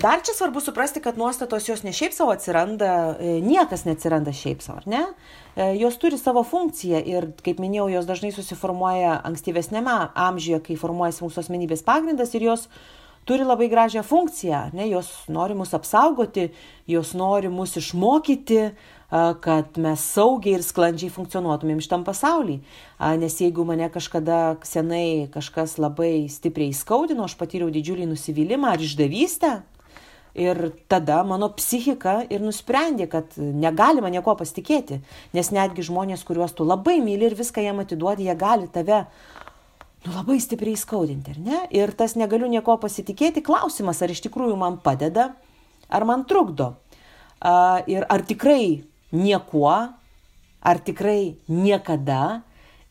dar čia svarbu suprasti, kad nuostatos jos ne šiaip savo atsiranda, e, niekas neatsiranda šiaip savo, ar ne? E, jos turi savo funkciją ir, kaip minėjau, jos dažnai susiformuoja ankstyvesnėme amžiuje, kai formuojasi mūsų asmenybės pagrindas ir jos turi labai gražią funkciją, ne? jos nori mus apsaugoti, jos nori mus išmokyti, kad mes saugiai ir sklandžiai funkcionuotumėm šitam pasaulyje. Nes jeigu mane kažkada senai kažkas labai stipriai įskaudino, aš patyriau didžiulį nusivylimą ar išdavystę, Ir tada mano psichika ir nusprendė, kad negalima nieko pasitikėti, nes netgi žmonės, kuriuos tu labai myli ir viską jam atiduodi, jie gali tave nu, labai stipriai skaudinti, ar ne? Ir tas negaliu nieko pasitikėti, klausimas, ar iš tikrųjų man padeda, ar man trukdo. Uh, ir ar tikrai niekuo, ar tikrai niekada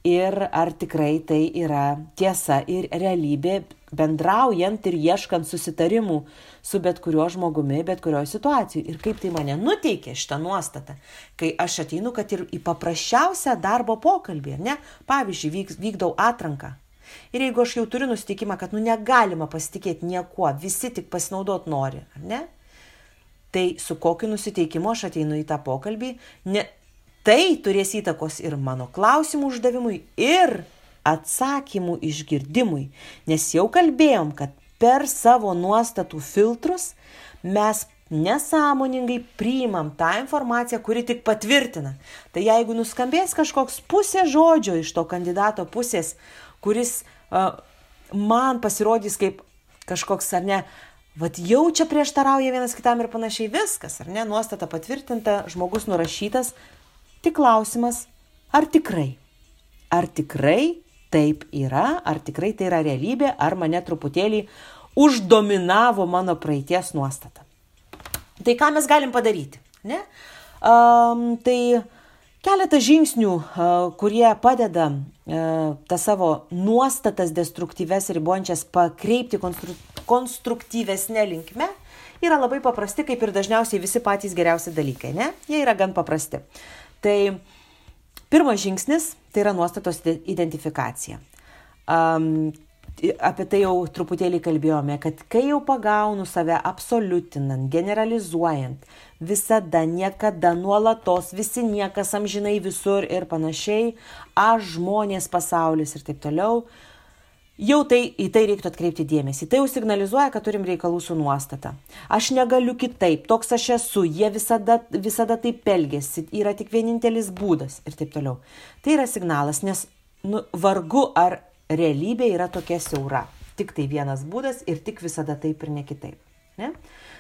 ir ar tikrai tai yra tiesa ir realybė bendraujant ir ieškant susitarimų su bet kuriuo žmogumi, bet kurioje situacijoje. Ir kaip tai mane nuteikia šitą nuostatą, kai aš ateinu, kad ir į paprasčiausią darbo pokalbį, ne? Pavyzdžiui, vyk, vykdau atranką. Ir jeigu aš jau turiu nusitikimą, kad nu negalima pasitikėti niekuo, visi tik pasinaudot nori, ar ne? Tai su kokiu nusiteikimu aš ateinu į tą pokalbį, ne, Tai turės įtakos ir mano klausimų uždavimui, ir atsakymų išgirdimui, nes jau kalbėjom, kad per savo nuostatų filtrus mes nesąmoningai priimam tą informaciją, kuri tik patvirtina. Tai jeigu nuskambės kažkoks pusė žodžio iš to kandidato pusės, kuris uh, man pasirodys kaip kažkoks ar ne, vad jau čia prieštarauja vienas kitam ir panašiai viskas, ar ne, nuostata patvirtinta, žmogus nurašytas, Tik klausimas, ar tikrai? Ar tikrai taip yra, ar tikrai tai yra realybė, ar mane truputėlį uždominavo mano praeities nuostata. Tai ką mes galim padaryti? Ne? Um, tai keletą žingsnių, uh, kurie padeda uh, tą savo nuostatas destruktyves ribojančias pakreipti konstru konstruktyvesnė linkme, yra labai paprasti, kaip ir dažniausiai visi patys geriausi dalykai. Ne? Jie yra gan paprasti. Uh, Tai pirmas žingsnis tai yra nuostatos identifikacija. Um, apie tai jau truputėlį kalbėjome, kad kai jau pagaunu save absoliutinant, generalizuojant, visada, niekada, nuolatos, visi niekas amžinai visur ir panašiai, aš žmonės, pasaulis ir taip toliau, uh, Jau tai į tai reiktų atkreipti dėmesį. Tai jau signalizuoja, kad turim reikalų su nuostata. Aš negaliu kitaip, toks aš esu, jie visada, visada taip elgesi, yra tik vienintelis būdas ir taip toliau. Tai yra signalas, nes nu, vargu ar realybė yra tokia siaura. Tik tai vienas būdas ir tik visada taip ir ne kitaip. Ne?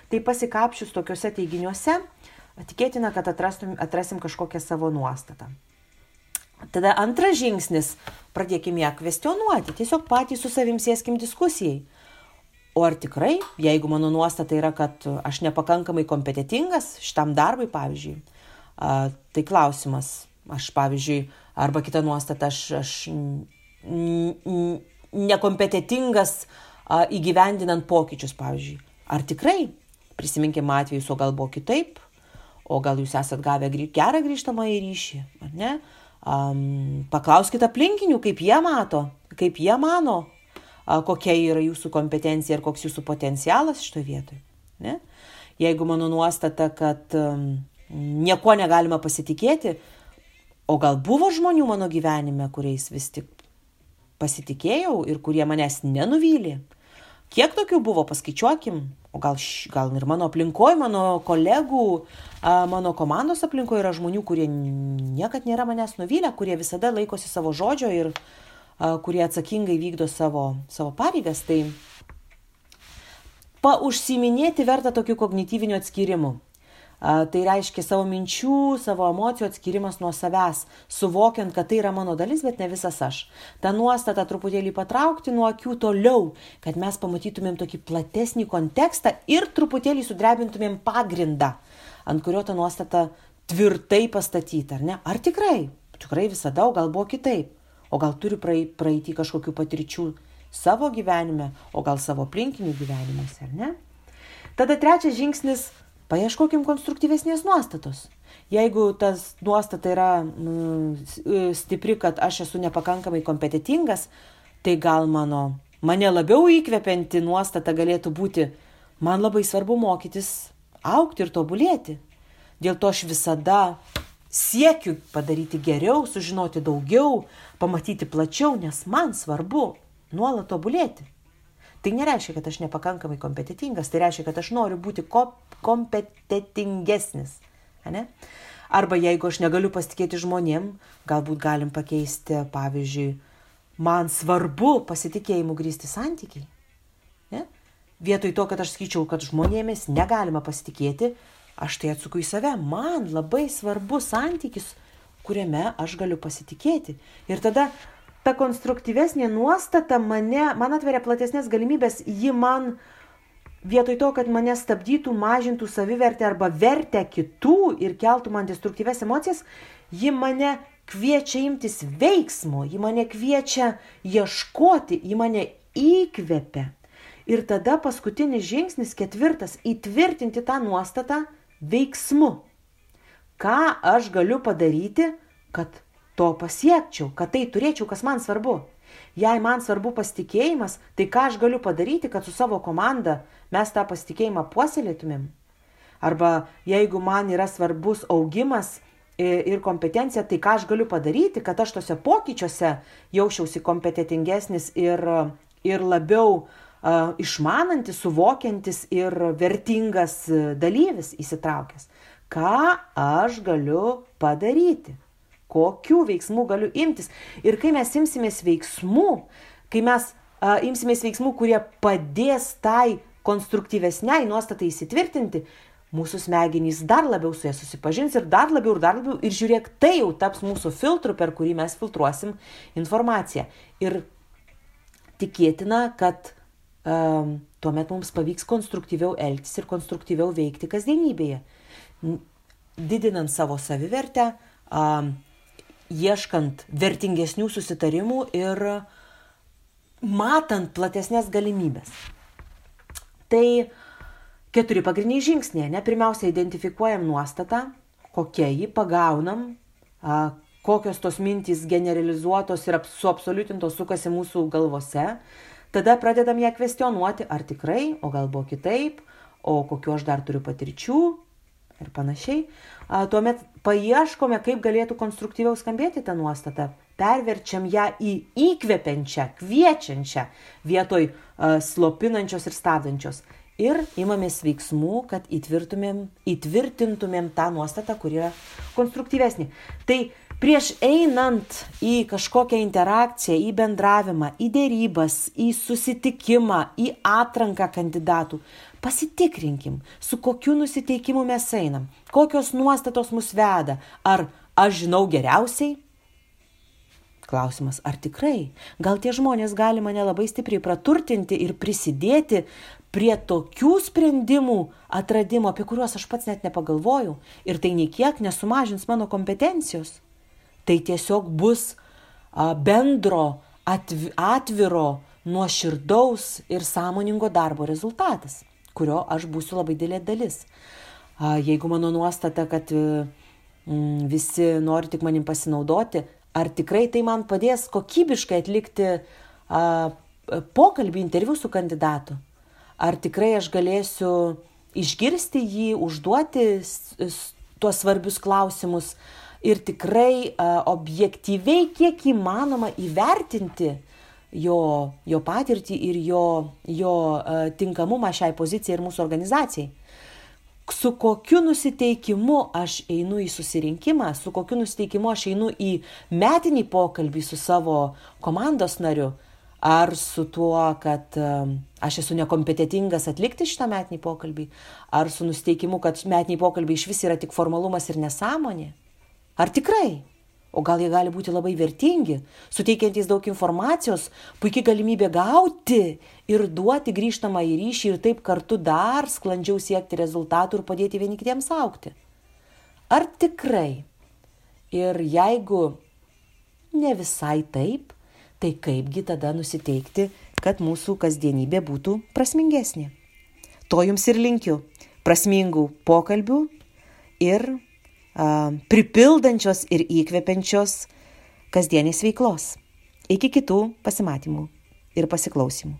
Tai pasikapčius tokiuose teiginiuose, tikėtina, kad atrastum, atrasim kažkokią savo nuostatą. Tada antras žingsnis - pradėkime ją kvestionuoti, tiesiog patys su savim sėskim diskusijai. O ar tikrai, jeigu mano nuostata yra, kad aš nepakankamai kompetitingas šitam darbui, pavyzdžiui, tai klausimas, aš, pavyzdžiui, arba kita nuostata, aš, aš nekompetitingas įgyvendinant pokyčius, pavyzdžiui. Ar tikrai, prisiminkime atvejus, o gal buvo kitaip, o gal jūs esat gavę gerą grįžtamą į ryšį, ar ne? Um, paklauskite aplinkinių, kaip jie mato, kaip jie mano, uh, kokia yra jūsų kompetencija ir koks jūsų potencialas šitoje vietoje. Ne? Jeigu mano nuostata, kad um, nieko negalima pasitikėti, o gal buvo žmonių mano gyvenime, kuriais vis tik pasitikėjau ir kurie manęs nenuvylė, kiek tokių buvo, paskaičiuokim, o gal, gal ir mano aplinkoje, mano kolegų, mano komandos aplinkoje yra žmonių, kurie niekad nėra manęs nuvylę, kurie visada laikosi savo žodžio ir kurie atsakingai vykdo savo, savo pareigas. Tai paužsiminėti verta tokiu kognityviniu atskirimu. Tai reiškia savo minčių, savo emocijų atskirimas nuo savęs, suvokiant, kad tai yra mano dalis, bet ne visas aš. Ta nuostata truputėlį patraukti nuo akių toliau, kad mes pamatytumėm tokį platesnį kontekstą ir truputėlį sudrebintumėm pagrindą, ant kurio ta nuostata tvirtai pastatyta, ar ne? Ar tikrai? Tikrai visada, o gal buvo kitaip? O gal turiu praeiti kažkokių patirčių savo gyvenime, o gal savo aplinkinių gyvenimuose, ar ne? Tada trečias žingsnis Paieškokim konstruktyvesnės nuostatos. Jeigu tas nuostata yra mm, stipri, kad aš esu nepakankamai kompetitingas, tai gal mano, mane labiau įkvepianti nuostata galėtų būti, man labai svarbu mokytis aukti ir tobulėti. Dėl to aš visada siekiu padaryti geriau, sužinoti daugiau, pamatyti plačiau, nes man svarbu nuolat tobulėti. Tai nereiškia, kad aš nepakankamai kompetitingas, tai reiškia, kad aš noriu būti ko kompetitingesnis. Ne? Arba jeigu aš negaliu pasitikėti žmonėm, galbūt galim pakeisti, pavyzdžiui, man svarbu pasitikėjimu grįsti santykiai. Ne? Vietoj to, kad aš skaičiau, kad žmonėmis negalima pasitikėti, aš tai atsuku į save. Man labai svarbu santykis, kuriame aš galiu pasitikėti. Ir tada ta konstruktyvesnė nuostata mane, man atveria platesnės galimybės, ji man vietoj to, kad mane stabdytų, mažintų savivertę arba vertę kitų ir keltų man destruktyves emocijas, ji mane kviečia imtis veiksmo, ji mane kviečia ieškoti, ji mane įkvepia. Ir tada paskutinis žingsnis, ketvirtas, įtvirtinti tą nuostatą veiksmu. Ką aš galiu padaryti, kad to pasiekčiau, kad tai turėčiau, kas man svarbu. Jei man svarbu pasitikėjimas, tai ką aš galiu padaryti, kad su savo komanda mes tą pasitikėjimą puoselėtumėm? Arba jeigu man yra svarbus augimas ir kompetencija, tai ką aš galiu padaryti, kad aš tose pokyčiuose jausčiausi kompetitingesnis ir, ir labiau uh, išmanantis, suvokiantis ir vertingas dalyvis įsitraukęs. Ką aš galiu padaryti? Kokių veiksmų galiu imtis. Ir kai mes imsimės veiksmų, kai mes a, imsimės veiksmų, kurie padės tai konstruktyvesniai nuostatai įsitvirtinti, mūsų smegenys dar labiau su ja susipažins ir dar labiau ir dar labiau ir žiūrėk, tai jau taps mūsų filtru, per kurį mes filtruosim informaciją. Ir tikėtina, kad um, tuomet mums pavyks konstruktyviau elgtis ir konstruktyviau veikti kasdienybėje, didinant savo savivertę, um, ieškant vertingesnių susitarimų ir matant platesnės galimybės. Tai keturi pagrindiniai žingsniai. Ne? Pirmiausia, identifikuojam nuostatą, kokia jį pagaunam, kokios tos mintys generalizuotos ir suabsoliutintos sukasi mūsų galvose. Tada pradedam ją kvestionuoti, ar tikrai, o gal buvo kitaip, o kokiu aš dar turiu patirčių, ir panašiai, tuomet paieškome, kaip galėtų konstruktyviau skambėti ta nuostata, perverčiam ją į įkvepiančią, kviečiančią vietoj uh, slopinančios ir stabdančios. Ir imamės veiksmų, kad įtvirtintumėm tą nuostatą, kuri yra konstruktyvesnė. Tai prieš einant į kažkokią interakciją, į bendravimą, į dėrybas, į susitikimą, į atranką kandidatų, Pasitikrinkim, su kokiu nusiteikimu mes einam, kokios nuostatos mus veda, ar aš žinau geriausiai? Klausimas, ar tikrai? Gal tie žmonės gali mane labai stipriai praturtinti ir prisidėti prie tokių sprendimų atradimo, apie kuriuos aš pats net nepagalvojau ir tai niekiek nesumažins mano kompetencijos. Tai tiesiog bus bendro, atviro, nuoširdaus ir sąmoningo darbo rezultatas kurio aš būsiu labai didelė dalis. Jeigu mano nuostata, kad mm, visi nori tik manim pasinaudoti, ar tikrai tai man padės kokybiškai atlikti pokalbį, interviu su kandidatu? Ar tikrai aš galėsiu išgirsti jį, užduoti tuos svarbius klausimus ir tikrai objektyviai, kiek įmanoma įvertinti jo, jo patirtį ir jo, jo tinkamumą šiai pozicijai ir mūsų organizacijai. Su kokiu nusiteikimu aš einu į susirinkimą, su kokiu nusiteikimu aš einu į metinį pokalbį su savo komandos nariu, ar su tuo, kad aš esu nekompetitingas atlikti šitą metinį pokalbį, ar su nusiteikimu, kad metiniai pokalbiai iš vis yra tik formalumas ir nesąmonė. Ar tikrai? O gal jie gali būti labai vertingi, suteikiantys daug informacijos, puikiai galimybė gauti ir duoti grįžtamą į ryšį ir taip kartu dar sklandžiau siekti rezultatų ir padėti vieni kitiems aukti. Ar tikrai? Ir jeigu ne visai taip, tai kaipgi tada nusiteikti, kad mūsų kasdienybė būtų prasmingesnė. To jums ir linkiu. Prasmingų pokalbių ir pripildančios ir įkvepiančios kasdienės veiklos. Iki kitų pasimatymų ir pasiklausimų.